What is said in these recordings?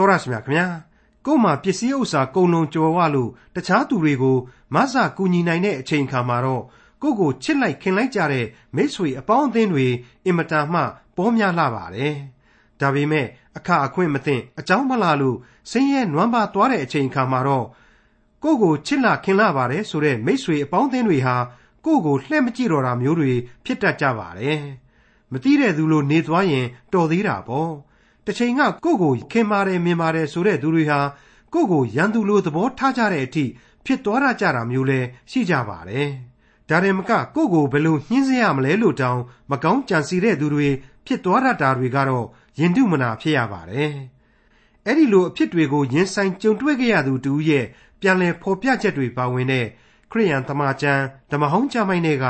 တော်ရရှိမြခင်ဗျာကို့မှာပစ္စည်းဥစ္စာကုန်လုံးကြော်ဝလို့တခြားသူတွေကိုမဆာကူညီနိုင်တဲ့အချိန်ခါမှာတော့ကိုကိုချစ်လိုက်ခင်လိုက်ကြတဲ့မိတ်ဆွေအပေါင်းအသင်းတွေအင်မတန်မှပေါများလှပါတယ်ဒါပေမဲ့အခအခွင့်မသိအကြောင်းမလာလို့ဆင်းရဲနွမ်းပါသွားတဲ့အချိန်ခါမှာတော့ကိုကိုချစ်လာခင်လာပါတယ်ဆိုတဲ့မိတ်ဆွေအပေါင်းအသင်းတွေဟာကိုကိုလှည့်မကြည့်တော့တာမျိုးတွေဖြစ်တတ်ကြပါတယ်မသိတဲ့သူလိုနေသွားရင်တော်သေးတာပေါ့ တစ်ချိန်ကကိုကိုခင်ပါတယ်မြင်ပါတယ်ဆိုတဲ့သူတွေဟာကိုကိုရန်သူလိုသဘောထားကြတဲ့အထိဖြစ်သွားကြတာမျိုးလဲရှိကြပါတယ်ဒါရင်မကကိုကိုဘယ်လိုညှင်းဆဲရမလဲလို့တောင်မကောင်းကြံစီတဲ့သူတွေဖြစ်သွားတတ်တာတွေကတော့ရင်တုမနာဖြစ်ရပါတယ်အဲ့ဒီလိုအဖြစ်တွေကိုရင်ဆိုင်ကြုံတွေ့ကြရသူတူရဲ့ပြန်လည်ဖော်ပြချက်တွေပါဝင်တဲ့ခရိယန်သမာကျမ်းဓမ္မဟောင်းကျမ်းပိုင်းတွေက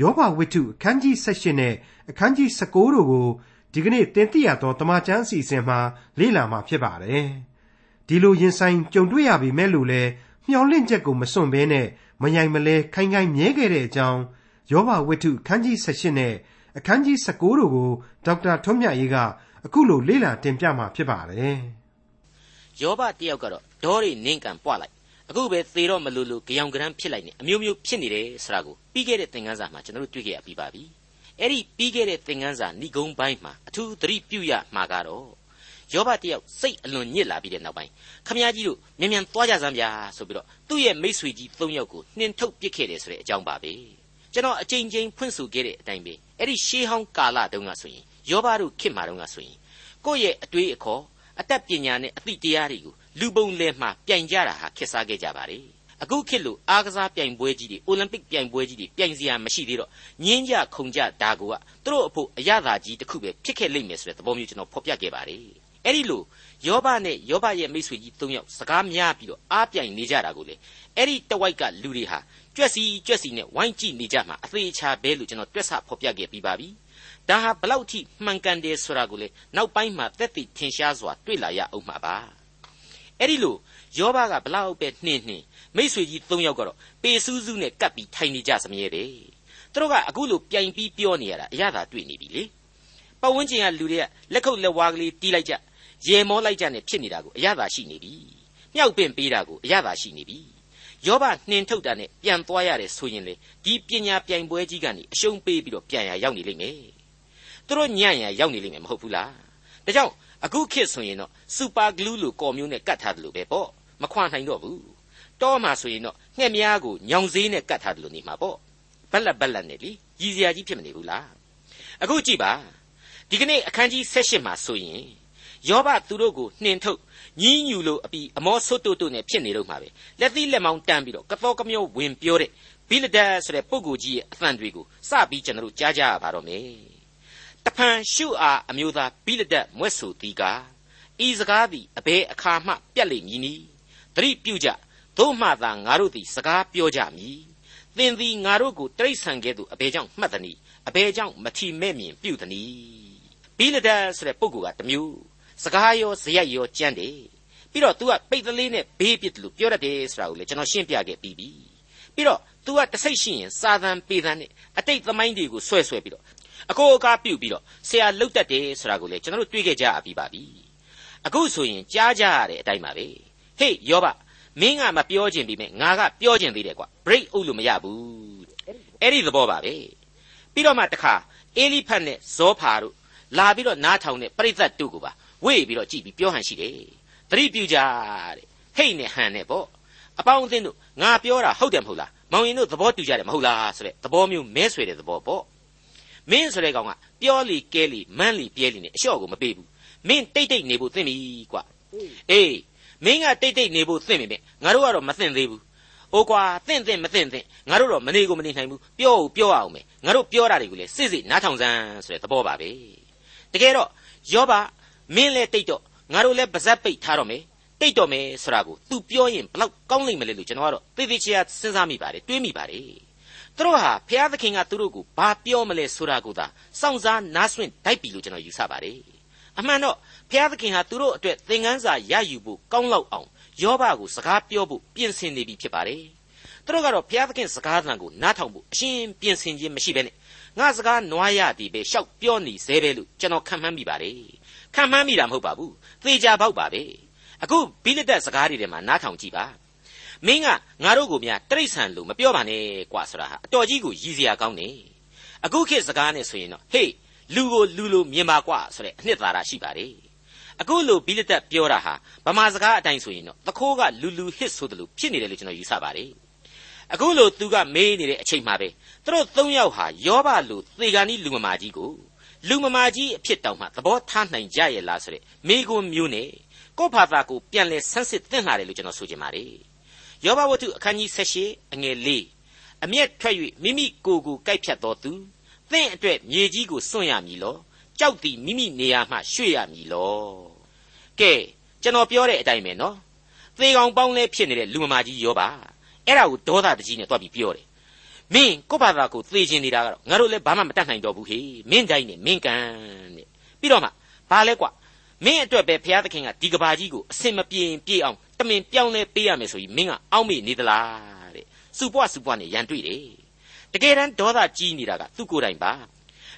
ယောဘဝိတ္ထုအခန်းကြီး16နဲ့အခန်းကြီး19တို့ကို ဒီကနေ့တင်ပြရသောတမန်ကျမ်းအစီအစဉ်မှာလေ့လာမှာဖြစ်ပါတယ်။ဒီလိုရင်ဆိုင်ကြုံတွေ့ရပြီမဲ့လို့လဲမျော်လင့်ချက်ကိုမစွန့်ဘဲနဲ့မယိုင်မလဲခိုင်ခိုင်မြဲခဲ့တဲ့အကြောင်းယောဘဝိတ္ထုအခန်းကြီး16နဲ့အခန်းကြီး19တို့ကိုဒေါက်တာထွန်းမြတ်ရေးကအခုလိုလေ့လာတင်ပြမှာဖြစ်ပါတယ်။ယောဘတယောက်ကတော့ဒေါရီနင်းကန်ပွားလိုက်အခုပဲသေတော့မလို့လို့ကြောင်ကရမ်းဖြစ်လိုက်နေအမျိုးမျိုးဖြစ်နေတယ်ဆိုတာကိုပြီးခဲ့တဲ့သင်ခန်းစာမှာကျွန်တော်တို့တွေ့ခဲ့ရပြီးပါပြီ အဲ့ဒီပြီးခဲ့တဲ့သင်ခန်းစာဏိဂုံးပိုင်းမှာအထူးသတိပြုရမှာကတော့ယောဘတယောက်စိတ်အလွန်ညစ်လာပြီးတဲ့နောက်ပိုင်းခမည်းကြီးတို့မြန်မြန်သွားကြစမ်းဗျာဆိုပြီးတော့သူ့ရဲ့မိတ်ဆွေကြီး၃ယောက်ကိုနှင်ထုတ်ပစ်ခဲ့တယ်ဆိုတဲ့အကြောင်းပါပဲကျွန်တော်အကြိမ်ကြိမ်ဖွင့်ဆိုခဲ့တဲ့အတိုင်းပဲအဲ့ဒီရှေးဟောင်းကာလတုန်းကဆိုရင်ယောဘတို့ခေတ်မှာတုန်းကဆိုရင်ကိုယ့်ရဲ့အတွေးအခေါ်အတတ်ပညာနဲ့အသိတရားတွေကိုလူပုံလယ်မှာပြိုင်ကြတာဟာခက်စားခဲ့ကြပါလေ အခုခေတ်လိုအားကစားပြိုင်ပွဲကြီးတွေအိုလံပစ်ပြိုင်ပွဲကြီးတွေပြိုင်စရာမရှိသေးတော့ညင်းကြခုန်ကြဒါကိုကသူတို့အဖို့အရသာကြီးတစ်ခုပဲဖြစ်ခဲ့လိမ့်မယ်ဆိုတဲ့သဘောမျိုးကျွန်တော်ဖော်ပြခဲ့ပါတယ်အဲ့ဒီလိုယောဘနဲ့ယောဘရဲ့မိတ်ဆွေကြီး၃ယောက်စကားများပြီးတော့အားပြိုင်နေကြတာကိုလေအဲ့ဒီတဝိုက်ကလူတွေဟာကြွက်စီကြွက်စီနဲ့ဝိုင်းကြည့်နေကြမှာအသေးချာပဲလို့ကျွန်တော်တွက်ဆဖော်ပြခဲ့ပြီးပါပြီဒါဟာဘလောက်ထိမှန်ကန်တယ်ဆိုတာကိုလေနောက်ပိုင်းမှာသက်သေထင်ရှားစွာတွေ့လာရအောင်မှာပါအဲ့ဒီလို ယောဘကဘလောက်ပဲနှင်းနှင်းမိษွေကြီး၃ယောက်ကတော့ပေစူးစူးနဲ့ကပ်ပြီးထိုင်နေကြစမြဲပဲသူတို့ကအခုလိုပြိုင်ပြီးပြောနေရတာအရသာတွေ့နေပြီလေပတ်ဝန်းကျင်ကလူတွေကလက်ခုပ်လက်ဝါးကလေးတီးလိုက်ကြရေမောလိုက်ကြနဲ့ဖြစ်နေတာကိုအရသာရှိနေပြီမြောက်ပင့်ပေးတာကိုအရသာရှိနေပြီယောဘနှင်ထုတ်တာနဲ့ပြန်သွားရတယ်ဆိုရင်လေဒီပညာပြိုင်ပွဲကြီးကနေအရှုံးပေးပြီးတော့ပြန်ရရောက်နေလိမ့်မယ်သူတို့ညံ့ရရောက်နေလိမ့်မယ်မဟုတ်ဘူးလားဒါကြောင့်အခုခေတ်ဆိုရင်တော့စူပါဂလူးလို့ကော်မျိုးနဲ့ကတ်ထားတယ်လို့ပဲပေါ့ မခွာနိုင်တော့ဘူးတောမှာဆိုရင်တော့ငှက်များကိုညောင်စေးနဲ့ကတ်ထားတယ်လို့နေမှာပေါ့ဘက်လက်ဘက်လက်နဲ့လीရည်စရာကြီးဖြစ်မနေဘူးလားအခုကြည့်ပါဒီကနေ့အခန်းကြီး16မှာဆိုရင်ယောဘသူတို့ကိုနှင်ထုတ်ညီးညူလို့အပီအမောဆွတ်တုတ်တုတ်နဲ့ဖြစ်နေတော့မှာပဲလက်သီးလက်မောင်းတန်းပြီးတော့ကတော်ကမျိုးဝင်ပြောတဲ့ဘိလဒတ်ဆိုတဲ့ပုဂ္ဂိုလ်ကြီးရဲ့အသံတွေကိုစပြီးကျွန်တော်တို့ကြားကြရပါတော့မယ်တဖန်ရှုအားအမျိုးသားဘိလဒတ်မွဲ့ဆိုသည်ကဤစကားသည်အဘယ်အခါမှပြတ်လိမ့်မည်နီ သတိပြုကြသို့မှသာငါတို့သည်စကားပြောကြမည်သင်သည်ငါတို့ကိုတိရစ္ဆာန်ကဲ့သို့အဘယ်ကြောင့်မှတ်သနည်းအဘယ်ကြောင့်မထီမဲ့မြင်ပြုသနည်းဘိလဒတ်ဆိုတဲ့ပုဂ္ဂိုလ်ကတမျိုးစကားရောဇယက်ရောကြမ်းတယ်ပြီးတော့ तू ကပိတ်တလေးနဲ့ဘေးပစ်တယ်လို့ပြောတတ်တယ်ဆိုတာကိုလည်းကျွန်တော်ရှင်းပြခဲ့ပြီးပြီပြီးတော့ तू ကတစိတ်ရှိရင်စာသံပေသံနဲ့အတိတ်သမိုင်းတွေကိုဆွဲဆွဲပြီးတော့အကိုအကားပြုတ်ပြီးတော့ဆရာလှုပ်တတ်တယ်ဆိုတာကိုလည်းကျွန်တော်တို့တွေးခဲ့ကြပြီးပါပြီအခုဆိုရင်ကြားကြရတဲ့အတိုင်းပါပဲ ဟေးယောဘမင်းကမပြောခြင်းပြီမဲ့ငါကပြောခြင်းသေးတယ်ကွာ break အုပ်လို့မရဘူးအဲ့ဒီသဘောပါပဲပြီးတော့မှတခါအေလိဖတ်နဲ့ဇောဖာတို့လာပြီးတော့နားထောင်တဲ့ပရိသတ်တို့ကိုပါဝေ့ပြီးတော့ကြည်ပြီးပြောဟန်ရှိတယ်သတိပြုကြတဲ့ဟိတ်နဲ့ဟန်နဲ့ပေါ့အပေါင်းအသင်းတို့ငါပြောတာဟုတ်တယ်မဟုတ်လားမောင်ရင်တို့သဘောတူကြတယ်မဟုတ်လားဆိုတဲ့သဘောမျိုးမဲဆွေတဲ့သဘောပေါ့မင်းဆိုတဲ့ကောင်ကပြောလီကဲလီမန်းလီပြဲလီနဲ့အလျှော့ကိုမပေးဘူးမင်းတိတ်တိတ်နေဖို့သင့်ပြီကွာအေး မင်းကတိတ်တိတ်နေဖို့သင့်ပြီမဲ့ငါတို့ကတော့မသင့်သေးဘူး။အိုကွာသင့်သင့်မသင့်သင့်ငါတို့တော့မနေကိုမနေနိုင်ဘူးပြောဦးပြောအောင်မယ်ငါတို့ပြောတာတွေကိုလေစစ်စစ်နားထောင်စမ်းဆိုတဲ့သဘောပါပဲ။တကယ်တော့ယောဘမင်းလဲတိတ်တော့ငါတို့လဲပါဇက်ပိတ်ထားတော့မယ်တိတ်တော့မယ်ဆိုတာကို तू ပြောရင်ဘလောက်ကောင်းလိမ့်မလဲလို့ကျွန်တော်ကတော့သေသေးချာစဉ်းစားမိပါတယ်တွေးမိပါတယ်သူတို့ဟာဘုရားသခင်ကသူတို့ကိုဘာပြောမလဲဆိုတာကိုသာစောင့်စားနားဆွင့်တိုက်ပြီလို့ကျွန်တော်ယူဆပါတယ် အမှန်တော့ဘုရားသခင်ဟာသူတို့အတွက်သင်ခန်းစာရယူဖို့ကောင်းလောက်အောင်ယောဘကိုစကားပြောဖို့ပြင်ဆင်နေပြီဖြစ်ပါတယ်သူတို့ကတော့ဘုရားသခင်စကားသံကိုနားထောင်ဖို့အရှင်းပြင်ဆင်ခြင်းမရှိဘဲနဲ့ငါစကားနွားရသည်ပဲရှောက်ပြောနေသေးပဲလို့ကျွန်တော်ခံမှန်းမိပါတယ်ခံမှန်းမိတာမဟုတ်ပါဘူးသေချာပေါက်ပါပဲအခုဘိလဒတ်စကားတွေထဲမှာနားထောင်ကြည့်ပါမင်းကငါတို့ကိုများတိရစ္ဆာန်လို့မပြောပါနဲ့ကွာဆိုတာဟာအတော်ကြီးကိုရည်စရာကောင်းတယ်အခုခေတ်စကားနဲ့ဆိုရင်တော့ဟေး လူကိုလူလိုမြင်ပါကွာဆိုတဲ့အနှစ်သာရရှိပါတယ်အခုလိုဘိလဒတ်ပြောတာဟာဗမာစကားအတိုင်းဆိုရင်တော့သခိုးကလူလူဟစ်ဆိုတယ်လို့ဖြစ်နေတယ်လို့ကျွန်တော်ယူဆပါတယ်အခုလိုသူကမေးနေတဲ့အချိန်မှာပဲသူတို့၃ယောက်ဟာယောဘလူသေဂာနီလူမမာကြီးကိုလူမမာကြီးအဖြစ်တောင်မှသဘောထားနိုင်ကြရဲ့လားဆိုတဲ့မိကွန်းမျိုးနဲ့ကိုယ့်ဘာသာကိုပြန်လဲဆန်းစစ်သင့်လာတယ်လို့ကျွန်တော်ဆိုချင်ပါတယ်ယောဘဝတ္ထုအခန်းကြီး78အငယ်၄အမျက်ထွက်၍မိမိကိုယ်ကိုကိုက်ဖြတ်တော်သူ သင်အတွက်မြေကြီးကိုစွန့်ရမည်လောကြောက်သည်မိမိနေရာမှရွှေ့ရမည်လောကဲကျွန်တော်ပြောတဲ့အတိုင်းပဲနော်သေကောင်ပေါင်းလဲဖြစ်နေတဲ့လူမမာကြီးယောဘအဲ့ဒါကိုဒေါသတကြီးနဲ့တွားပြီးပြောတယ်မင်းကိုယ့်ဘာသာကိုသေခြင်းနေတာကတော့ငါတို့လည်းဘာမှမတတ်နိုင်တော့ဘူးဟေမင်းတိုင်းနဲ့မင်းကန်တဲ့ပြီးတော့မှဘာလဲကွာမင်းအတွက်ပဲဘုရားသခင်ကဒီကဘာကြီးကိုအစင်မပြေရင်ပြေအောင်တမင်ပြောင်းလဲပေးရမယ်ဆိုပြီးမင်းကအောက်မေ့နေသလားတဲ့စူပွားစူပွားနဲ့ရန်တွေ့တယ် တကယ်တမ်းဒေါသကြီးနေတာကသူ့ကိုယ်တိုင်ပါ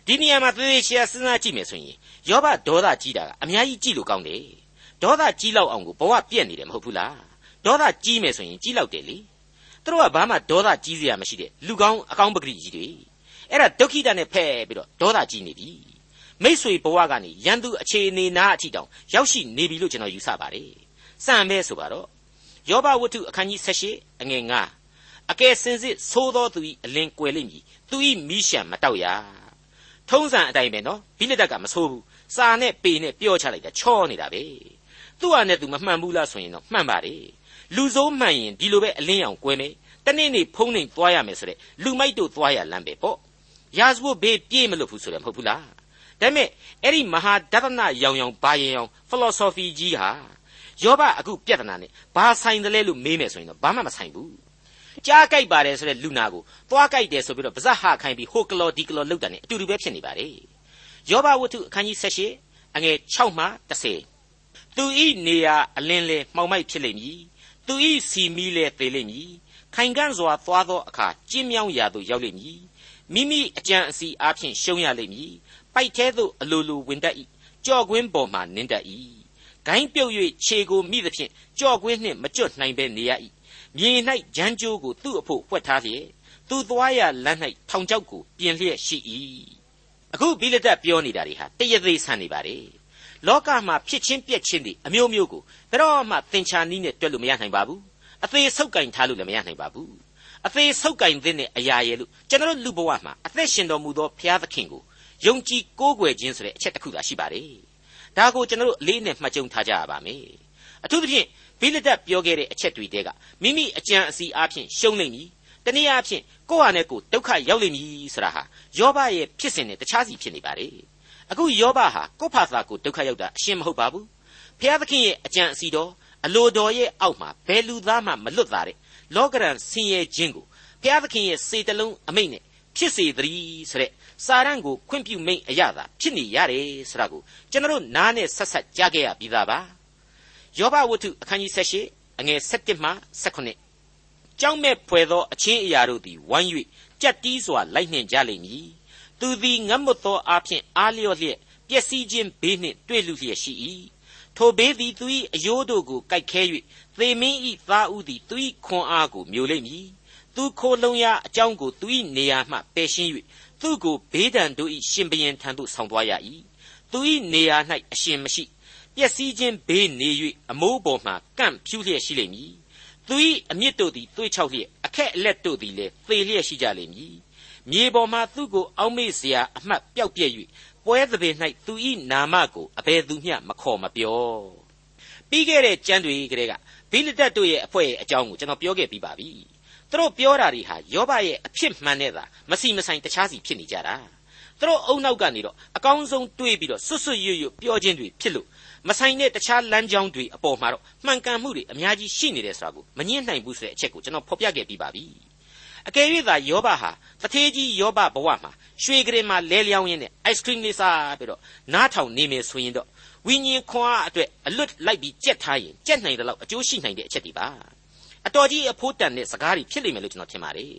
ဒီနေရာမှာသေသေးချာစဉ်းစားကြည့်မယ်ဆိုရင်ယောဘဒေါသကြီးတာကအများကြီးကြည့်လို့ကောင်းတယ်ဒေါသကြီးလောက်အောင်ကိုဘဝပြက်နေတယ်မဟုတ်ဘူးလားဒေါသကြီးမယ်ဆိုရင်ကြီးလောက်တယ်လေသူတို့ကဘာမှဒေါသကြီးစရာမရှိတဲ့လူကောင်းအကောင်းပဂရိကြီးတွေအဲ့ဒါဒုက္ခိတနဲ့ဖဲ့ပြီးတော့ဒေါသကြီးနေပြီမိษွေဘဝကနေရန်သူအခြေအနေနာအထိတောင်ရောက်ရှိနေပြီလို့ကျွန်တော်ယူဆပါတယ်စံမဲဆိုပါတော့ယောဘဝတ္ထုအခန်းကြီး78အငယ်9 အကယ်စင်စစ်သိုးသောသူ၏အလင်းကွယ်လိမ့်မည်သူ၏မိရှံမတောက်ရထုံးစံအတိုင်းပဲနော်ဘိလက်တက်ကမဆိုးဘူးစာနဲ့ပေနဲ့ပြောချလိုက်တာချောနေတာပဲသူ့ဟာနဲ့သူမမှန်ဘူးလားဆိုရင်တော့မှန်ပါတယ်လူစိုးမှန်ရင်ဒီလိုပဲအလင်းအောင်ကွယ်မယ်တနေ့နေ့ဖုံးနေသွားရမယ်ဆိုတဲ့လူမိုက်တို့သွားရလမ်းပဲပေါ့ရာဇဝတ်ဘေးပြေးမလို့ဘူးဆိုတယ်မဟုတ်ဘူးလားဒါပေမဲ့အဲ့ဒီမဟာဒသနရောင်ရောင်ဘာရင်ရောင် philosophy ကြီးဟာယောဘအခုပြဿနာနဲ့ဘာဆိုင်တယ်လဲလို့မေးမယ်ဆိုရင်တော့ဘာမှမဆိုင်ဘူး ကြားကြိုက်ပါတယ်ဆိုတဲ့လူနာကိုသွားကြိုက်တယ်ဆိုပြီးတော့ဗဇက်ဟာခိုင်းပြီးဟိုကလော်ဒီကလော်လောက်တာ ਨੇ အတူတူပဲဖြစ်နေပါတယ်ယောဘဝတ္ထုအခန်းကြီး78အငယ်6မှ10သူဤနေရာအလင်းလေမှောင်မိုက်ဖြစ်လိမ့်မည်သူဤစီမီလေသေလိမ့်မည်ခိုင်ကန့်စွာသွားသောအခါကျင်းမြောင်းရာသို့ရောက်လိမ့်မည်မိမိအကြံအစီအားဖြင့်ရှုံးရလိမ့်မည်ပိုက်သေးသို့အလိုလိုဝင်တတ်၏ကြော့ကွင်းပေါ်မှနင်းတတ်၏ဂိုင်းပြုတ်၍ခြေကိုမိသဖြင့်ကြော့ကွင်းနှင့်မကျွတ်နိုင်ဘဲနေရ၏ မြေ၌ဂျမ်းကျိုးကိုသူ့အဖို့ဖွက်ထားလျက်သူသွားရလမ်း၌ထောင်ချောက်ကိုပြင်လျက်ရှိ၏အခုဘိလဒတ်ပြောနေတာတွေဟာတရသေးဆန်နေပါလေလောကမှာဖြစ်ချင်းပြက်ချင်းတွေအမျိုးမျိုးကိုဘယ်တော့မှသင်္ချာနီးနဲ့တွက်လို့မရနိုင်ပါဘူးအသေးဆုပ်ကင်ထားလို့လည်းမရနိုင်ပါဘူးအသေးဆုပ်ကင်တဲ့အရာရဲ့လို့ကျွန်တော်လူဘဝမှာအသက်ရှင်တော်မူသောဘုရားသခင်ကိုယုံကြည်ကိုးကွယ်ခြင်းဆိုတဲ့အချက်တစ်ခုသာရှိပါတယ်ဒါကိုကျွန်တော်အလေးနဲ့မှတ်ကြုံထားကြရပါမယ်အထူးသဖြင့် ဘိလဒတ်ပြောခဲ့တဲ့အချက်တွေတဲကမိမိအကြံအစီအားဖြင့်ရှုံးလိမ့်မည်တနည်းအားဖြင့်ကိုယ့်ဟာနဲ့ကိုယ်ဒုက္ခရောက်လိမ့်မည်ဆိုတာဟာယောဘရဲ့ဖြစ်စဉ်နဲ့တခြားစီဖြစ်နေပါတယ်အခုယောဘဟာကိုယ့်ဖာသာကိုဒုက္ခရောက်တာအရှင်းမဟုတ်ပါဘူးဖျားသခင်ရဲ့အကြံအစီတော်အလိုတော်ရဲ့အောက်မှာဘယ်လူသားမှမလွတ်သားတဲ့လောကရန်ဆင်းရဲခြင်းကိုဖျားသခင်ရဲ့စေတလုံးအမိတ်နဲ့ဖြစ်စေတည်းဆိုတဲ့စာရန်ကိုခွင့်ပြုမိန်အရသာဖြစ်နေရတယ်ဆိုတာကိုကျွန်တော်နားနဲ့ဆက်ဆက်ကြားခဲ့ရပြီးသားပါ ယောဘဝတ္ထုအခန်းကြီး78အငယ်7မှ18ကြောင်းမဲ့ဖွယ်သောအချင်းအရာတို့သည်ဝိုင်း၍ကြက်တီးစွာလိုက်နှင်ကြလိမ့်မည်သူသည်ငတ်မွတ်သောအဖြစ်အားလျော့လျက်ပျက်စီးခြင်းဘေးနှင့်တွေ့လူလျက်ရှိ၏ထိုဘေးသည်သူ၏အယိုးတို့ကိုကိုက်ခဲ၍သေမင်း၏သားဦးသည်သူ၏ခွန်အားကိုမျိုးလိမ့်မည်သူခိုလုံရာအကြောင်းကိုသူ၏နေရာမှပယ်ရှင်း၍သူ့ကိုဘေးဒဏ်တို့၏ရှင်ဘရင်ထံသို့ဆောင်သွားရ၏သူ၏နေရာ၌အရှင်မရှိ ပျက်စီးခြင်းဘေးနေ၍အမိုးပေါ်မှကန့်ဖြူးလျက်ရှိလိမ့်မည်သူ၏အမြစ်တို့သည်သွေးချောက်လျက်အခက်အလက်တို့သည်လည်းသေလျက်ရှိကြလိမ့်မည်မြေပေါ်မှသူ့ကိုအောက်မေ့စရာအမှတ်ပျောက်ပြက်၍ပွဲသဘင်၌သူ၏နာမကိုအဘယ်သူမျှမခေါ်မပြောပြီးခဲ့တဲ့ကျမ်းတွေကလေးကဘိလဒတ်တို့ရဲ့အဖွဲ့အကြောင်းကိုကျွန်တော်ပြောခဲ့ပြီးပါပြီသူတို့ပြောတာတွေဟာယောဘရဲ့အဖြစ်မှန်တဲ့သာမစီမဆိုင်တခြားစီဖြစ်နေကြတာသူတို့အုံနောက်ကနေတော့အကောင်းဆုံးတွေးပြီးတော့ဆွတ်ဆွတ်ရွရွပြောခြင်းတွေဖြစ်လို့ မဆိုင်တဲ့တခြားလမ်းကြောင်းတွေအပေါ်မှာတော့မှန်ကန်မှုတွေအများကြီးရှိနေတယ်ဆိုတာကိုမငြင်းနိုင်ဘူးဆိုတဲ့အချက်ကိုကျွန်တော်ဖော်ပြခဲ့ပြီးပါပြီအကယ်၍သာယောဘဟာတထေးကြီးယောဘဘဝမှာရွှေကလေးမှာလဲလျောင်းရင်းနဲ့ ice cream လေးစားပြီးတော့နားထောင်နေမယ်ဆိုရင်တော့ဝိညာဉ်ခွန်အားအတွက်အလွတ်လိုက်ပြီးကြက်ထားရင်ကြက်နိုင်တဲ့လောက်အကျိုးရှိနိုင်တဲ့အချက်တွေပါအတော်ကြီးအဖိုးတန်တဲ့စကားတွေဖြစ်လိမ့်မယ်လို့ကျွန်တော်ထင်ပါတယ်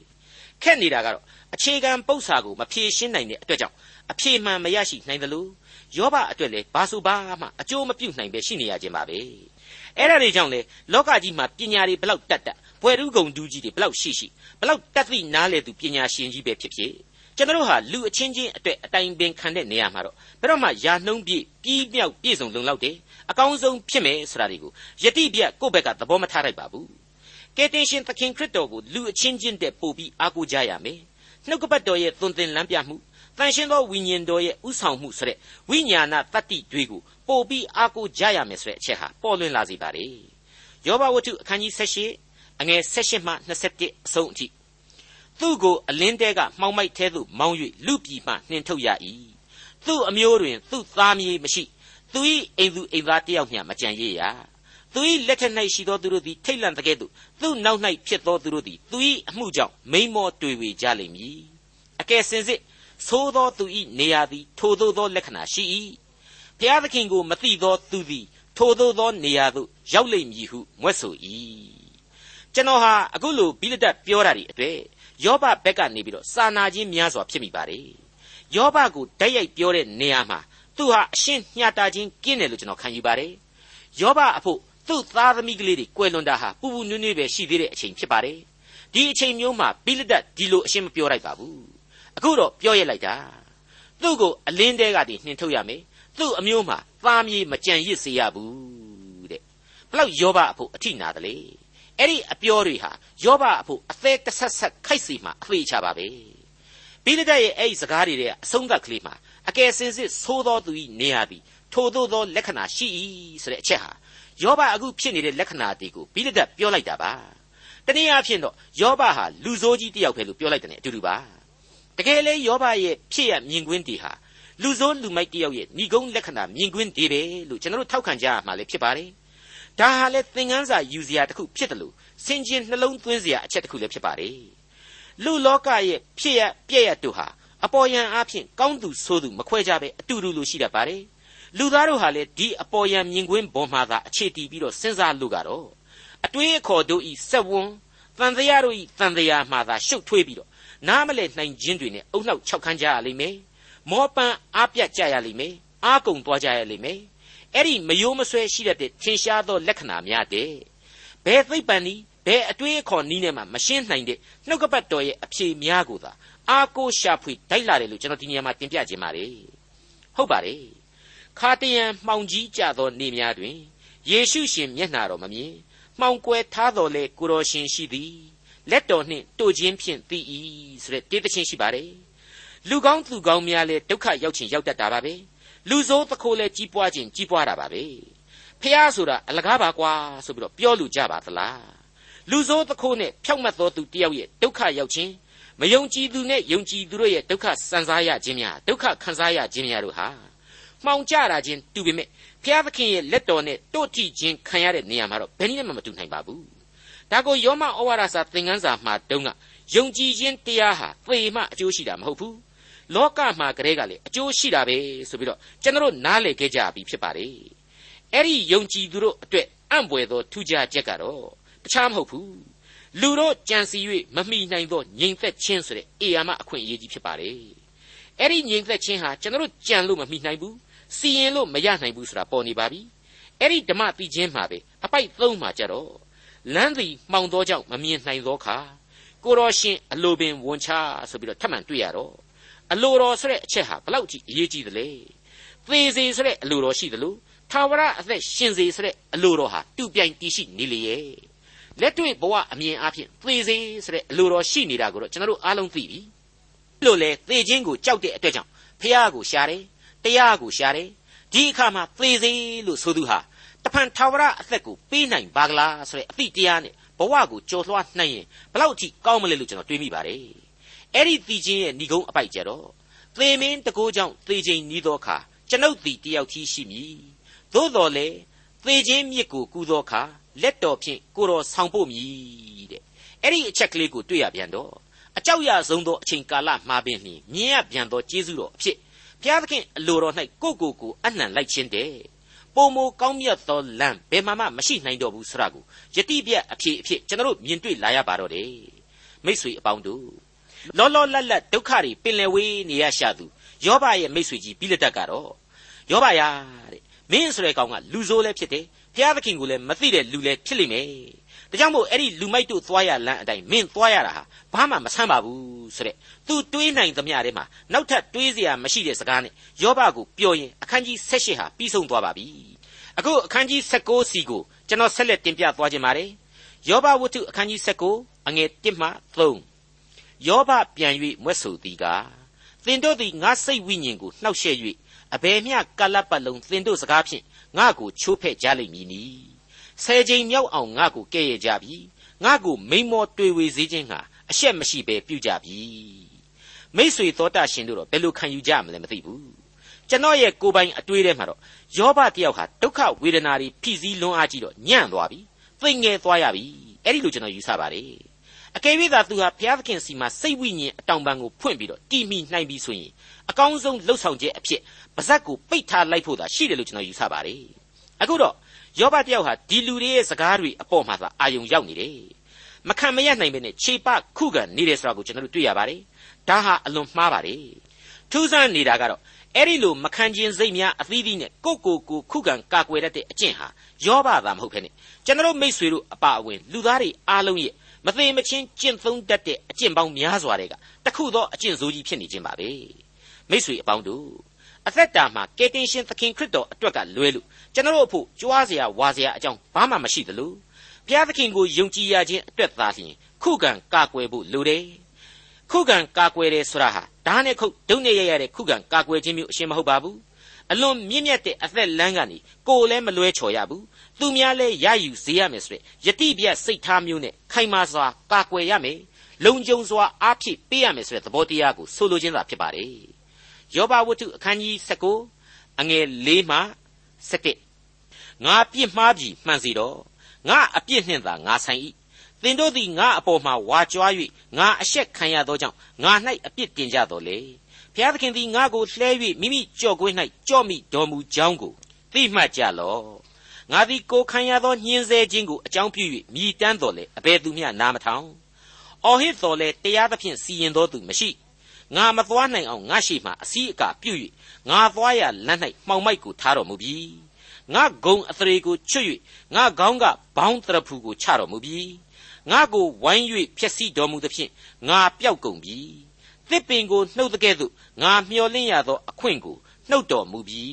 ခက်နေတာကတော့အခြေခံပု္ပ္ပာကိုမဖြေရှင်းနိုင်တဲ့အတွက်ကြောင့်အဖြေမှန်မရရှိနိုင်သလိုယောဘအတွက်လည်းဘာဆိုဘာမှအကျိုးမပြုနိုင်ပဲရှိနေရခြင်းပါပဲအဲ့ဒါတွေကြောင့်လေလောကကြီးမှာပညာတွေဘလောက်တတ်တတ်ဘွယ်ထုကုံဒူးကြီးတွေဘလောက်ရှိရှိဘလောက်တတ်သိနားလေသူပညာရှင်ကြီးပဲဖြစ်ဖြစ်ကျွန်တော်ဟာလူအချင်းချင်းအတွက်အတိုင်ပင်ခံတဲ့နေရာမှာတော့ဘယ်တော့မှယာနှုံးပြည့်ပြီးမြောက်ပြည့်စုံလုံလောက်တယ်အကောင်းဆုံးဖြစ်မယ်ဆိုတာတွေကိုယတိပြတ်ကိုယ့်ဘက်ကသဘောမထားလိုက်ပါဘူး ကယ်တင်ရှင်သခင်ခရစ်တော်ကိုလူအချင်းချင်းတဲ့ပို့ပြီးအားကိုးကြရမယ်နှုတ်ကပတ်တော်ရဲ့သွန်သင်လမ်းပြမှုတန်ရှင်သောဝိညာဉ်တော်ရဲ့ဥဆောင်မှုဆိုတဲ့ဝိညာဏတတ္တိတွေကိုပို့ပြီးအားကိုးကြရမယ်ဆိုတဲ့အချက်ဟာပေါ်လွင်လာစေပါ रे ယောဘဝတ္ထုအခန်းကြီး78အငယ်78မှ21အဆုံးအထိသူ့ကိုအလင်းတဲကမှောင်မိုက်သေးသို့မောင်း၍လူပြည်မှနှင်ထုတ်ရ၏သူ့အမျိုးတွင်သူ့သားမြေမရှိသူ၏အိမ်သူအိမ်သားတယောက်မျှမကြံရည်ရ သူ၏လက်ထက်၌ရှိသောသူတို့သည်ထိတ်လန့်တဲ့ကဲ့သို့သူ့နောက်၌ဖြစ်သောသူတို့သည်သူ၏အမှုကြောင့်မိန်မောတွေ့ဝေကြလိမ့်မည်အကယ်စင်စစ်သိုးသောသူ၏နေရာသည်ထိုသို့သောလက္ခဏာရှိ၏ဘုရားသခင်ကိုမသိသောသူသည်ထိုသို့သောနေရာသို့ရောက်လိမ့်မည်ဟုမွဲ့ဆို၏ကျွန်တော်ဟာအခုလိုဘိလဒတ်ပြောတာဒီအတွေ့ယောဘဘက်ကနေပြီးတော့စာနာခြင်းများစွာဖြစ်မိပါတယ်ယောဘကိုတိုက်ရိုက်ပြောတဲ့နေရာမှာသူဟာအရှင်းညှတာခြင်းကင်းတယ်လို့ကျွန်တော်ခံယူပါတယ်ယောဘအဖို့ သူ့သားသမီးကလေးတွေကွယ်လွန်တာဟာပူပူနွေ့နွေ့ပဲရှိသေးတဲ့အချိန်ဖြစ်ပါတယ်ဒီအချိန်မျိုးမှာဘိလဒတ်ဒီလိုအရှင်းမပြောလိုက်ပါဘူးအခုတော့ပြောရလိုက်တာသူ့ကိုအလင်းတဲကတည်းနှင်ထုတ်ရမယ်သူ့အမျိုးမှာသားမြေမကြံရစ်စေရဘူးတဲ့ဘလောက်ယောဘအဖို့အထိနာတယ်လေအဲ့ဒီအပြောတွေဟာယောဘအဖို့အသေးတဆက်ဆက်ခိုက်စီမှာအသေးချပါပဲဘိလဒတ်ရဲ့အဲ့ဒီစကားတွေတဲ့အဆုံးသတ်ကလေးမှာအကယ်စင်စစ်သိုးသောသူ၏နေရာသည်ထိုသို့သောလက္ခဏာရှိ၏ဆိုတဲ့အချက်ဟာ ယောဘအခုဖြစ်နေတဲ့လက္ခဏာတွေကိုဘိလဒတ်ပြောလိုက်တာပါတနည်းအားဖြင့်တော့ယောဘဟာလူဆိုးကြီးတယောက်ပဲလို့ပြောလိုက်တယ်အတူတူပါတကယ်လေယောဘရဲ့ဖြစ်ရမြင်ကွင်းတွေဟာလူဆိုးလူမိုက်တယောက်ရဲ့ဏိဂုံးလက္ခဏာမြင်ကွင်းတွေပဲလို့ကျွန်တော်တို့ထောက်ခံကြရမှာလည်းဖြစ်ပါတယ်ဒါဟာလေသင်ခန်းစာယူစရာတစ်ခုဖြစ်တယ်လို့စင်ကျင်နှလုံးသွင်းစရာအချက်တစ်ခုလည်းဖြစ်ပါတယ်လူလောကရဲ့ဖြစ်ရပြည့်ရတို့ဟာအပေါ်ယံအားဖြင့်ကောင်းသူဆိုးသူမခွဲကြပဲအတူတူလိုရှိတတ်ပါတယ် လူသားတို့ဟာလေဒီအပေါ်ယံမြင်ကွင်းပေါ်မှာသာအခြေတည်ပြီးတော့စဉ်းစားလို့ကတော့အတွေးအခေါ်တို့ဤဆက်ဝန်းတန်တရားတို့ဤတန်တရားမှာသာရှုပ်ထွေးပြီးတော့နားမလဲနိုင်ခြင်းတွေနဲ့အုံနောက်ခြောက်ခန်းကြရလိမ့်မယ်မောပန်းအားပြတ်ကြရလိမ့်မယ်အားကုန်သွားကြရလိမ့်မယ်အဲ့ဒီမယိုးမဆွဲရှိတဲ့ထင်ရှားသောလက္ခဏာများတဲ့ဘယ်သိပ္ပံဤဘယ်အတွေးအခေါ်နီးနဲ့မှမရှင်းနိုင်တဲ့နှုတ်ကပတ်တော်ရဲ့အဖြေများကိုသာအားကိုးရှာဖွေတိုက်လာတယ်လို့ကျွန်တော်ဒီနေရာမှာတင်ပြခြင်းပါတယ်ဟုတ်ပါတယ် ခါတယံမှောင်ကြီးကြသောနေများတွင်ယေရှုရှင်မျက်နှာတော်မမြင်မှောင်ကွယ်ထားတော်လဲကိုတော်ရှင်ရှိသည်လက်တော်နှင့်တို့ခြင်းဖြင့်သိ၏ဆိုတဲ့တေးသချင်းရှိပါတယ်လူကောင်းသူကောင်းများလဲဒုက္ခရောက်ခြင်းရောက်တတ်တာပါပဲလူဆိုးသခိုးလဲကြီးပွားခြင်းကြီးပွားတာပါပဲဖះဆိုတာအလကားပါကွာဆိုပြီးတော့ပြောလူကြပါသလားလူဆိုးသခိုးနဲ့ဖြောက်မတ်သောသူတယောက်ရဲ့ဒုက္ခရောက်ခြင်းမယုံကြည်သူနဲ့ယုံကြည်သူတို့ရဲ့ဒုက္ခစံစားရခြင်းများဒုက္ခခံစားရခြင်းများတို့ဟာ မှောင်ကြတာချင်းတူပေမဲ့ဘုရားသခင်ရဲ့လက်တော်နဲ့တို့ထိခြင်းခံရတဲ့နေရာမှာတော့ဘယ်နည်းနဲ့မှမတူနိုင်ပါဘူးဒါကိုယောမဩဝါဒစာသင်ခန်းစာမှာတုန်းကယုံကြည်ခြင်းတရားဟာသေမှအကျိုးရှိတာမဟုတ်ဘူးလောကမှာကလေးကလေအကျိုးရှိတာပဲဆိုပြီးတော့ကျွန်တော်နားလည်ခဲ့ကြပြီဖြစ်ပါတယ်အဲ့ဒီယုံကြည်သူတို့အတွက်အံ့ဘွယ်သောထူးခြားချက်ကတော့တခြားမဟုတ်ဘူးလူတို့ကြံစီ၍မမိနိုင်သောငြိမ်သက်ခြင်းဆိုတဲ့အေယာမအခွင့်အရေးကြီးဖြစ်ပါတယ်အဲ့ဒီငြိမ်သက်ခြင်းဟာကျွန်တော်ကြံလို့မမိနိုင်ဘူး စီရင်လို့မရနိုင်ဘူးဆိုတာပေါ်နေပါပြီအဲ့ဒီဓမ္မတိချင်းမှာပဲအပိုက်သုံးမှာကြတော့လမ်းသည်မှောင်သောကြောင့်မမြင်နိုင်သောခါကိုတော်ရှင်အလိုပင်ဝန်ချဆိုပြီးတော့ထပ်မံတွေ့ရတော့အလိုတော်ဆိုတဲ့အချက်ဟာဘလောက်ကြီးအရေးကြီးသလဲသေစေဆိုတဲ့အလိုတော်ရှိသလိုထာဝရအသက်ရှင်စေဆိုတဲ့အလိုတော်ဟာတူပြိုင်တည်ရှိနေလေရဲ့လက်တွေ့ဘဝအမြင်အဖြစ်သေစေဆိုတဲ့အလိုတော်ရှိနေတာကိုတော့ကျွန်တော်တို့အားလုံးသိပြီလို့လေသေခြင်းကိုကြောက်တဲ့အတွက်ကြောင့်ဖះကိုရှာတယ် တရားကိုရှာတယ်ဒီအခါမှာသေစေလို့ဆိုသူဟာတဖန်ထာဝရအသက်ကိုပေးနိုင်ပါကလားဆိုတဲ့အသည့်တရားနဲ့ဘဝကိုကြော်လွှားနှံ့ရင်ဘလောက်ထိကောင်းမလဲလို့ကျွန်တော်တွေးမိပါတယ်အဲ့ဒီသိချင်းရဲ့ဏိကုံးအပိုက်ကြတော့သေမင်းတကိုးကြောင့်သေခြင်းဤသောအခါကျွန်ုပ်သည်တယောက်ကြီးရှိမည်သို့တော်လေသေခြင်းမြစ်ကိုကူသောအခါလက်တော်ဖြင့်ကိုတော်ဆောင်ဖို့မည်တဲ့အဲ့ဒီအချက်ကလေးကိုတွေ့ရပြန်တော့အကြောက်ရဆုံးသောအချိန်ကာလမှာပင်လျှင်မြင်ရပြန်သောကျေးဇူးတော်အဖြစ် ဘုရားသခင်အလိုတော်၌ကိုကိုကိုအနှံလိုက်ခြင်းတဲ့ပုံမကောင်းမြတ်သောလမ်းဘယ်မှမရှိနိုင်တော့ဘူးဆိုတာကိုယတိပြတ်အဖြစ်အဖြစ်ကျွန်တော်တို့မြင်တွေ့လာရပါတော့တယ်မိษွေအပေါင်းတို့လောလောလတ်လတ်ဒုက္ခတွေပင်လယ်ဝေးနေရရှာသူယောဘရဲ့မိษွေကြီးဘိလဒတ်ကတော့ယောဘယာတဲ့မင်းဆိုတဲ့ကောင်ကလူဆိုးလည်းဖြစ်တယ်ဘုရားသခင်ကိုလည်းမသိတဲ့လူလည်းဖြစ်လိမ့်မယ် ဒါကြောင့်မို့အဲ့ဒီလူမိုက်တို့သွားရလမ်းအတိုင်းမင်းသွားရတာဟာဘာမှမဆန်းပါဘူးဆိုတဲ့သူတွေးနိုင်သမျှထဲမှာနောက်ထပ်တွေးစရာမရှိတဲ့စကားနဲ့ယောဘကိုပြောရင်အခန်းကြီး16ဟာပြီးဆုံးသွားပါပြီအခုအခန်းကြီး16စီကိုကျွန်တော်ဆက်လက်တင်ပြသွားခြင်းပါတယ်ယောဘဝတ္ထုအခန်းကြီး16အငယ်1မှ3ယောဘပြန်၍မွဲ့ဆိုသည်ကသင်တို့သည်ငါစိတ်ဝိညာဉ်ကိုနှောက်ယှက်၍အဘယ်မျှကာလပတ်လုံးသင်တို့စကားဖြင့်ငါကိုချိုးဖဲ့ကြလိမ့်မည်နီ ဆယ်ချိန်မြောက်အောင်ငါကိုကဲ့ရဲ့ကြပြီငါကိုမိန်မောတွေ့ဝေစေခြင်းဟာအရှက်မရှိဘဲပြုကြပြီမိษွေသောတာရှင်တို့တော့ဘယ်လိုခံယူကြမလဲမသိဘူးကျွန်တော်ရဲ့ကိုယ်ပိုင်အတွေးထဲမှာတော့ယောဘတယောက်ဟာဒုက္ခဝေဒနာတွေဖိစီးလွန်းအားကြီးတော့ညံ့သွားပြီသိငယ်သွားရပြီအဲ့ဒီလိုကျွန်တော်ယူဆပါတယ်အကယ်၍သာသူဟာဘုရားသခင်စီမှာစိတ်ဝိညာဉ်အတောင်ပံကိုဖွင့်ပြီးတော့တည်မိနိုင်ပြီဆိုရင်အကောင်းဆုံးလှုပ်ဆောင်ချက်အဖြစ်ပါဇက်ကိုပိတ်ထားလိုက်ဖို့သာရှိတယ်လို့ကျွန်တော်ယူဆပါတယ်အခုတော့ ယောဘတယောက်ဟာဒီလူတွေရဲ့စကားတွေအပေါ်မှာသာအာယုံရောက်နေတယ်မခံမရနိုင်ပဲနဲ့ခြေပခုခံနေတယ်ဆိုတာကိုကျွန်တော်တို့တွေ့ရပါတယ်ဒါဟာအလွန်မှားပါတယ်ထူးဆန်းနေတာကတော့အဲ့ဒီလိုမခံခြင်းစိတ်များအသီးသီးနဲ့ကိုကိုကိုခုခံကာကွယ်တတ်တဲ့အကျင့်ဟာယောဘသာမဟုတ်ဖ ೇನೆ ကျွန်တော်မိษွေတို့အပါအဝင်လူသားတွေအားလုံးရဲ့မသိမချင်းကျင့်သုံးတတ်တဲ့အကျင့်ပေါင်းများစွာတွေကတခုသောအကျင့်ဆိုးကြီးဖြစ်နေခြင်းပါပဲမိษွေအပေါင်းတို့ အသက်တာမှာကယ်တင်ရှင်သခင်ခရစ်တော်အတွက်ကလွဲလို့ကျွန်တော်တို့အဖို့ကြွားစရာဝါစရာအကြောင်းဘာမှမရှိသလိုဘုရားသခင်ကိုယုံကြည်ရခြင်းအတွက်သာလျှင်ခုခံကာကွယ်ဖို့လိုတယ်ခုခံကာကွယ်တယ်ဆိုတာဟာဓာတ်နဲ့ခုတ်ဒုံနဲ့ရရတဲ့ခုခံကာကွယ်ခြင်းမျိုးအရှင်းမဟုတ်ပါဘူးအလွန်မြင့်မြတ်တဲ့အသက်လမ်းကနေကိုယ်လည်းမလွဲချော်ရဘူးသူများလည်းရယူစေရမယ်ဆိုတဲ့ယတိပြတ်စိတ်ထားမျိုးနဲ့ခိုင်မာစွာကာကွယ်ရမယ်လုံခြုံစွာအားဖြည့်ပေးရမယ်ဆိုတဲ့သဘောတရားကိုဆိုလိုခြင်းသာဖြစ်ပါတယ် ယောဘဝတ္ထုအခန်းကြီး19အငယ်၄မှ7ငါပြစ်မှားပြီမှန်စီတော့ငါအပြစ်နှင့်သာငါဆိုင်၏သင်တို့သည်ငါအပေါ်မှာဝါကြွား၍ငါအရှက်ခံရသောကြောင့်ငါ၌အပြစ်တင်ကြတော်လေဘုရားသခင်သည်ငါကိုလှဲ၍မိမိကြော့ကွင်း၌ကြော့မိတော်မူကြောင်းကိုသိမှတ်ကြလော့ငါသည်ကိုခံရသောညှင်းဆဲခြင်းကိုအကြောင်းပြု၍မြည်တမ်းတော်လေအဘယ်သူမျှနားမထောင်အော်ဟစ်တော်လေတရားသဖြင့်စီရင်တော်သူမရှိ ငါမသွားနိုင်အောင်ငါရှိမှအစည်းအကာပြု၍ငါသွားရလမ်း၌မှောင်မိုက်ကိုထားတော်မူပြီငါဂုံအသရေကိုချွတ်၍ငါခေါင်းကဘောင်းတရဖူကိုချတော်မူပြီငါကိုဝိုင်း၍ဖျက်ဆီးတော်မူသဖြင့်ငါပျောက်ကုန်ပြီတစ်ပင်ကိုနှုတ်တဲ့ကဲ့သို့ငါမျောလင့်ရသောအခွင့်ကိုနှုတ်တော်မူပြီ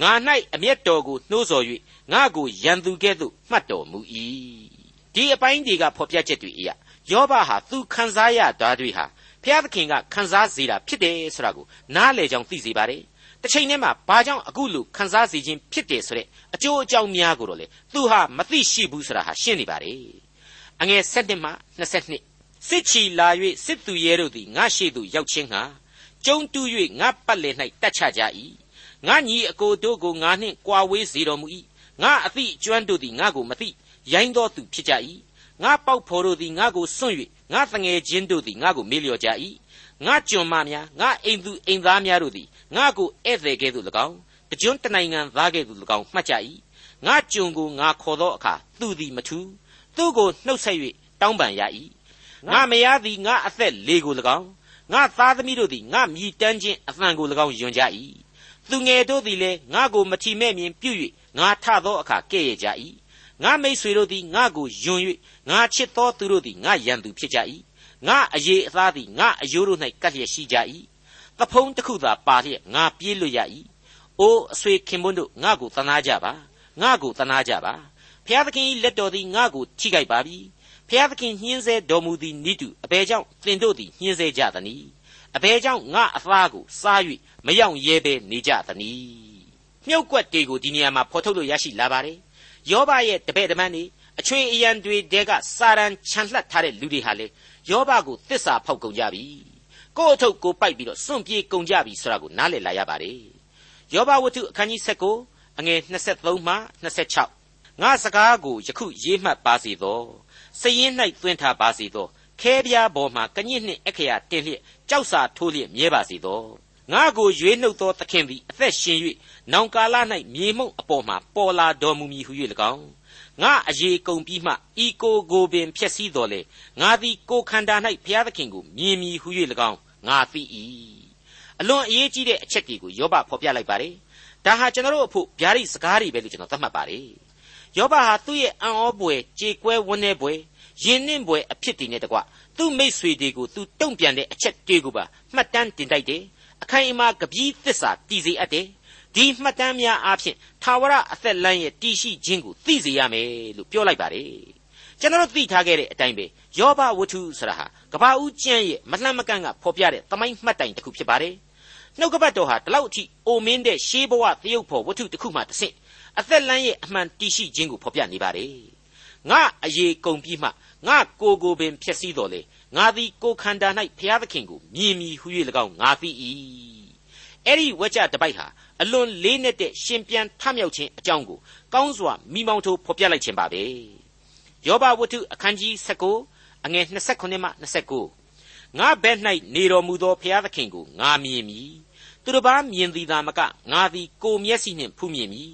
ငါ၌အမျက်တော်ကိုနှိုးဆော်၍ငါကိုရန်သူကဲ့သို့မှတ်တော်မူ၏ဒီအပိုင်းတွေကဖော်ပြချက်တွေအရာယောဘဟာသူခံစားရတာတွေဟာ ဖျားသခင်ကခံစားစေတာဖြစ်တယ်ဆိုတာကိုနားလည်ကြောင်းသိစေပါတယ်တစ်ချိန်တည်းမှာဘာကြောင့်အခုလိုခံစားစေခြင်းဖြစ်တယ်ဆိုတဲ့အကျိုးအကြောင်းများကိုတော့လေသူဟာမသိရှိဘူးဆိုတာဟာရှင်းနေပါတယ်အငယ်7မှ22စစ်ချီလာ၍စစ်သူရဲတို့သည်ငါရှိသူရောက်ချင်းဟာကျုံတူး၍ငါပတ်လည်၌တက်ချကြ၏ငါညီအကိုတို့ကိုငါနှင့်ကြွာဝေးစေတော်မူ၏ငါအသည့်ကျွမ်းတို့သည်ငါကိုမသိရိုင်းသောသူဖြစ်ကြ၏ ငါပေါက်ဖော်တို့သည်ငါကိုစွန့်၍ငါတငယ်ချင်းတို့သည်ငါကိုမေ့လျော့ကြ၏ငါကျွန်မများငါအိမ်သူအိမ်သားများတို့သည်ငါကိုဧည့်သည်ကဲ့သို့၎င်းတကြွတနိုင်ငံသားကဲ့သို့၎င်းမှတ်ကြ၏ငါကျွန်ကိုငါခေါ်သောအခါသူသည်မထူးသူ့ကိုနှုတ်ဆက်၍တောင်းပန်ရ၏ငါမယားသည်ငါအသက်လေကို၎င်းငါသားသမီးတို့သည်ငါမြည်တမ်းခြင်းအသံကို၎င်းယွန်ကြ၏သူငယ်တို့သည်လည်းငါကိုမထီမဲ့မြင်ပြု၍ငါထသောအခါကဲ့ရဲ့ကြ၏ ငါမိတ်ဆွေတို့သည်ငါကိုယွန်၍ငါချစ်သောသူတို့သည်ငါရန်သူဖြစ်ကြ၏ငါအရေးအသားသည်ငါအယိုးတို့၌ကပ်လျက်ရှိကြ၏တဖုံးတစ်ခုသာပါလျက်ငါပြေးလွတ်ရ၏အိုးအဆွေခင်ပွန်းတို့ငါကိုသနာကြပါငါကိုသနာကြပါဖျားသခင်၏လက်တော်သည်ငါကိုထိခိုက်ပါပြီဖျားသခင်ညှင်းဆဲတော်မူသည်နိတုအဘယ်ကြောင့်သင်တို့သည်ညှင်းဆဲကြသနည်းအဘယ်ကြောင့်ငါအသားကိုစား၍မယောင်ရဲပဲနေကြသနည်းမြုပ်ကွက်တွေကိုဒီနေရာမှာဖော်ထုတ်လို့ရရှိလာပါတယ် ယောဘရဲ့တပည့်တမန်တွေအချွေအရန်တွေတဲကစာရန်ခြံလှပ်ထားတဲ့လူတွေဟာလေယောဘကိုသစ္စာဖောက်ကုန်ကြပြီကိုယ့်အထုပ်ကိုပိုက်ပြီးတော့စွန့်ပြေးကုန်ကြပြီဆိုတာကိုနားလည်လာရပါတယ်ယောဘဝတ္ထုအခန်းကြီး7အငယ်23မှ26ငါစကားကိုယခုရေးမှတ်ပါစေသောစည်ရင်၌သွင်းထားပါစေသောခဲပြားပေါ်မှာကညစ်နှင့်အခရာတင်လျက်ကြောက်စာထိုးလျက်မြဲပါစေသော ငါကိုရွေးနှုတ်သောသခင်သည်အသက်ရှင်၍နောင်ကာလ၌မြေမှုန့်အပေါ်မှာပေါ်လာတော်မူမည်ဟု၍၎င်းငါအရေးကုန်ပြီးမှဤကိုကိုပင်ဖြစ်စည်းတော်လေငါသည်ကိုခန္ဓာ၌ဘုရားသခင်ကိုမြင်မည်ဟု၍၎င်းငါသိ၏အလွန်အရေးကြီးတဲ့အချက်တွေကိုယောဘဖော်ပြလိုက်ပါတယ်ဒါဒါဟာကျွန်တော်တို့အဖို့ဗျာဒိတ်စကားတွေပဲလို့ကျွန်တော်သတ်မှတ်ပါတယ်ယောဘဟာသူ့ရဲ့အံ့ဩပွေကြေကွဲဝန်းနေပွေယဉ်နှင်းပွေအဖြစ်တည်နေတကွသူ့မိတ်ဆွေတွေကိုသူတုံ့ပြန်တဲ့အချက်တွေကိုပါမှတ်တမ်းတင်တိုက်တယ် အခိုင်အမာကပီးသစ္စာတည်စေအပ်တယ်ဒီမှတ်တမ်းများအားဖြင့်သာဝရအသက်လမ်းရဲ့တည်ရှိခြင်းကိုသိစေရမယ်လို့ပြောလိုက်ပါတယ်ကျွန်တော်တို့သိထားခဲ့တဲ့အတိုင်းပဲယောဘဝတ္ထုဆိုတာဟာကဘာဦးကျမ်းရဲ့မလှမ်းမကန့်ကဖော်ပြတဲ့သမိုင်းမှတ်တိုင်တစ်ခုဖြစ်ပါတယ်နှုတ်ကပတ်တော်ဟာဒီလောက်အထိအိုမင်းတဲ့ရှေးဘဝသရုပ်ဖော်ဝတ္ထုတစ်ခုမှတစ်ဆင့်အသက်လမ်းရဲ့အမှန်တည်ရှိခြင်းကိုဖော်ပြနေပါတယ်ငါအရေးကုန်ပြီးမှငါကိုကိုပင်ဖြစ်စည်းတော်လေ ငါသည်ကိုခန္ဓာ၌ဘုရားသခင်ကိုမြင်မီဟု၍၎င်းငါသိ၏အဲ့ဒီဝကြတပိုက်ဟာအလွန်လေးနက်တဲ့ရှင်ပြန်ထမြောက်ခြင်းအကြောင်းကိုကောင်းစွာမိမောင်းထိုးဖော်ပြလိုက်ခြင်းပါပဲယောဘဝတ္ထုအခန်းကြီး19အငယ်28မှ29ငါဘက်၌နေတော်မူသောဘုရားသခင်ကိုငါမြင်မည်သူတစ်ပါးမြင်သည်သာမကငါသည်ကိုမျက်စိနှင့်ဖူးမြင်မည်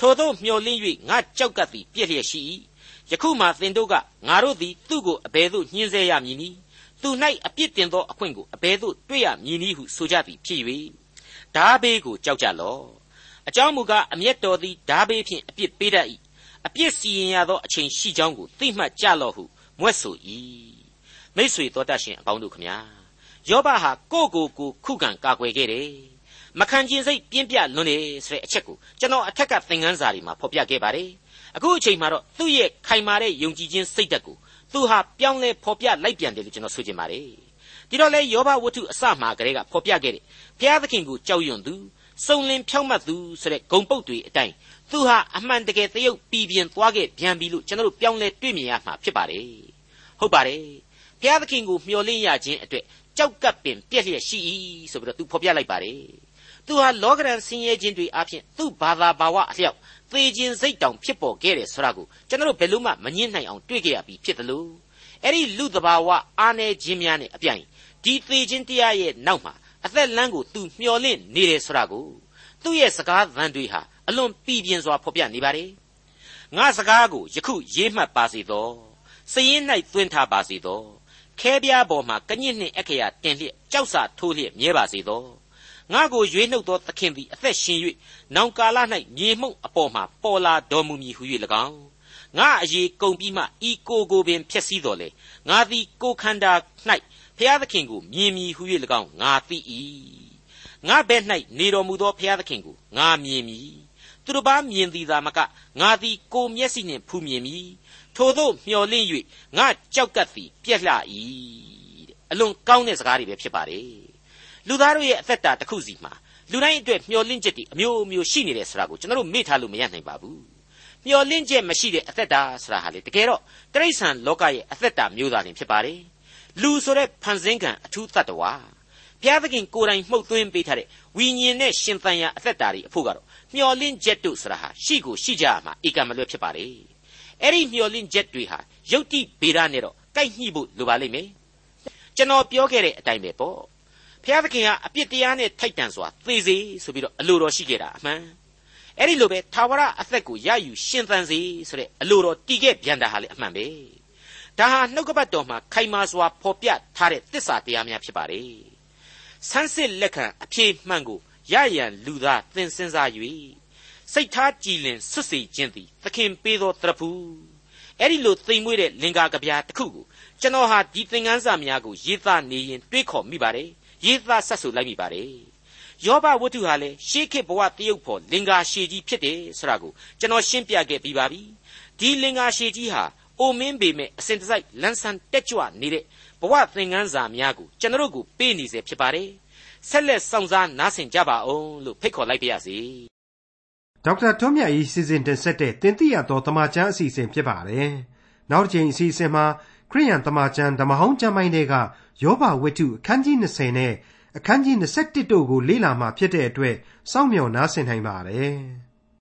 ထိုသို့မျှော်လင့်၍ငါကြောက်ကပ်သည်ပြည့်လျက်ရှိ၏ ယခုမှသင်တို့ကငါတို့သည်သူ့ကိုအဘယ်သို့ညှင်းဆဲရမည်နည်းသူ၌အပြစ်တင်သောအခွင့်ကိုအဘယ်သို့တွေ့ရမည်နည်းဟုဆိုကြသည်ဖြစ်၍ဓာဘေးကိုကြောက်ကြလော့အကြောင်းမူကားအမျက်တော်သည်ဓာဘေးဖြင့်အပြစ်ပေးတတ်၏အပြစ်စီရင်ရသောအချိန်ရှိကြောင်းကိုသိမှတ်ကြလော့ဟုမွဲ့ဆို၏မိษွေတော်တတ်ရှင်အပေါင်းတို့ခမညာယောဘဟာကိုယ့်ကိုယ်ကိုခုခံကာကွယ်ခဲ့တယ်မခံကျင်စိတ်ပြင်းပြလွန်းနေဆိုတဲ့အချက်ကိုကျွန်တော်အထက်ကသင်ခန်းစာတွေမှာဖော်ပြခဲ့ပါတယ် အခုအချိန်မှာတော့သူ့ရဲ့ခိုင်မာတဲ့ယုံကြည်ခြင်းစိတ်ဓာတ်ကိုသူဟာပြောင်းလဲဖော်ပြလိုက်ပြန်တယ်လို့ကျွန်တော်ဆိုချင်ပါတယ်ဒီတော့လေယောဘဝတ္ထုအစမှာကလေးကဖော်ပြခဲ့တဲ့ဘုရားသခင်ကိုကြောက်ရွံ့သူစုံလင်ဖြောင့်မတ်သူဆိုတဲ့ဂုံပုတ်တွေအတိုင်းသူဟာအမှန်တကယ်သရုပ်ပြည်ပြင်းသွားခဲ့ပြန်ပြီလို့ကျွန်တော်တို့ပြောင်းလဲတွေ့မြင်ရမှာဖြစ်ပါတယ်ဟုတ်ပါတယ်ဘုရားသခင်ကိုမျှော်လင့်ရခြင်းအတွက်ကြောက်ကပ်ပင်ပြက်လျက်ရှိ၏ဆိုပြီးတော့သူဖော်ပြလိုက်ပါတယ်သူဟာလောကရန်ဆင်းရဲခြင်းတွေအပြင်သူ့ဘာသာဘာဝအလျောက် သေခြင်းစိတ်တောင်ဖြစ်ပေါ်ခဲ့တယ်ဆိုတာကိုကျွန်တော်တို့ဘယ်လို့မှမငင်းနိုင်အောင်တွေ့ကြရပြီဖြစ်တယ်လို့အဲ့ဒီလူတဘာဝအားနေခြင်းများနဲ့အပြိုင်ဒီသေခြင်းတရားရဲ့နောက်မှာအသက်လမ်းကိုသူမျှော်လင့်နေတယ်ဆိုတာကိုသူ့ရဲ့စကားသံတွေဟာအလွန်ပြည်ပြင်းစွာဖော်ပြနေပါတယ်ငါစကားကိုယခုရေးမှတ်ပါစေသောစည်ရင်၌သွင်းထားပါစေသောခဲပြားပေါ်မှာကညစ်နှင့်အခရာတင်လျက်ကြောက်စာထိုးလျက်မြဲပါစေသော ငါကိုရွေးနှုတ်သောသခင်သည်အသက်ရှင်၍နောင်ကာလ၌မြေမှုန့်အပေါ်မှာပေါ်လာတော်မူမည်ဟု၍၎င်းငါအရေးကုန်ပြီးမှဤကိုကိုပင်ဖြစ်စည်းတော်လေငါသည်ကိုခန္ဓာ၌ဖျားသခင်ကိုမြင်မည်ဟု၍၎င်းငါသိ၏ငါဘက်၌နေတော်မူသောဖျားသခင်ကိုငါမြင်မည်သူတို့ဘာမြင်သည်သာမကငါသည်ကိုမျက်စိနှင့်ဖူးမြင်မည်ထိုသို့မျှော်လင့်၍ငါကြောက်ကပ်သည်ပြက်လှ၏တဲ့အလွန်ကောင်းတဲ့စကားတွေပဲဖြစ်ပါတယ် လူသားတို့ရဲ့အသက်တာတစ်ခုစီမှာလူတိုင်းအတွက်မျှော်လင့်ချက်တွေအမျိုးမျိုးရှိနေတယ်ဆိုတာကိုကျွန်တော်တို့မေ့ထားလို့မရနိုင်ပါဘူးမျှော်လင့်ချက်မရှိတဲ့အသက်တာဆိုတာဟာလေတကယ်တော့တိရစ္ဆာန်လောကရဲ့အသက်တာမျိုးသားတင်ဖြစ်ပါတယ်လူဆိုတဲ့ဖန်ဆင်းကံအထူးသတ္တဝါဘုရားသခင်ကိုယ်တိုင်မှုတ်သွင်းပေးထားတဲ့ဝိညာဉ်နဲ့ရှင်သန်ရာအသက်တာတွေအဖို့ကတော့မျှော်လင့်ချက်တို့ဆိုတာဟာရှိကိုရှိကြရမှာဧကမလွဲဖြစ်ပါတယ်အဲ့ဒီမျှော်လင့်ချက်တွေဟာယုတ်တိဗေဒနဲ့တော့ကိုက်ညှိဖို့လိုပါလိမ့်မယ်ကျွန်တော်ပြောခဲ့တဲ့အတိုင်းပဲပေါ့ ဘုရားသခင်ကအပြစ်တရားနဲ့ထိုက်တန်စွာသေစေဆိုပြီးတော့အလိုတော်ရှိခဲ့တာအမှန်အဲ့ဒီလိုပဲသာဝရအသက်ကိုရယူရှင်သန်စေဆိုတဲ့အလိုတော်တည်ခဲ့ပြန်တာဟာလေအမှန်ပဲဒါဟာနှုတ်ကပတ်တော်မှာခိုင်မာစွာဖော်ပြထားတဲ့တစ္ဆာတရားများဖြစ်ပါတယ်ဆန်းစစ်လက်ခံအပြေမှန်ကိုရရန်လူသားသင်စဉ်းစား၍စိတ်ထားကြည်လင်စွတ်စေခြင်းသည်သခင်ပေးသောတရဖူအဲ့ဒီလိုသိမ်မွေးတဲ့လင်္ကာကဗျာတစ်ခုကိုကျွန်တော်ဟာဒီသင်ခန်းစာများကိုရေးသားနေရင်တွေးခေါ်မိပါတယ် ရေးသားဆက်ဆိုလိုက်မိပါတယ်ယောဘဝတ္ထုဟာလေရှေးခေတ်ဘဝတရုပ်ဖော်လင်္ကာရှည်ကြီးဖြစ်တယ်ဆိုတာကိုကျွန်တော်ရှင်းပြခဲ့ပြီးပါပြီဒီလင်္ကာရှည်ကြီးဟာအိုမင်းပေမဲ့အစဉ်တစိုက်လန်းဆန်းတက်ကြွနေတဲ့ဘဝသင်ခန်းစာများကိုကျွန်တော်တို့ကိုပေးနေစေဖြစ်ပါတယ်ဆက်လက်စောင့်စားနားဆင်ကြပါအောင်လို့ဖိတ်ခေါ်လိုက်ပါရစေဒေါက်တာထွန်းမြတ်၏စီစဉ်တင်ဆက်တဲ့တင်ပြရသောတမချန်းအစီအစဉ်ဖြစ်ပါတယ်နောက်တစ်ချိန်အစီအစဉ်မှာ ခရိယန်တမချန်းဓမ္မဟောင်းကျမ်းပိုင်းတွေကယောဘဝတ္ထုအခန်းကြီး20နဲ့အခန်းကြီး21တို့ကိုလေ့လာမှဖြစ်တဲ့အတွက်စောင့်မျှော်နားဆင်နိုင်ပါတယ်။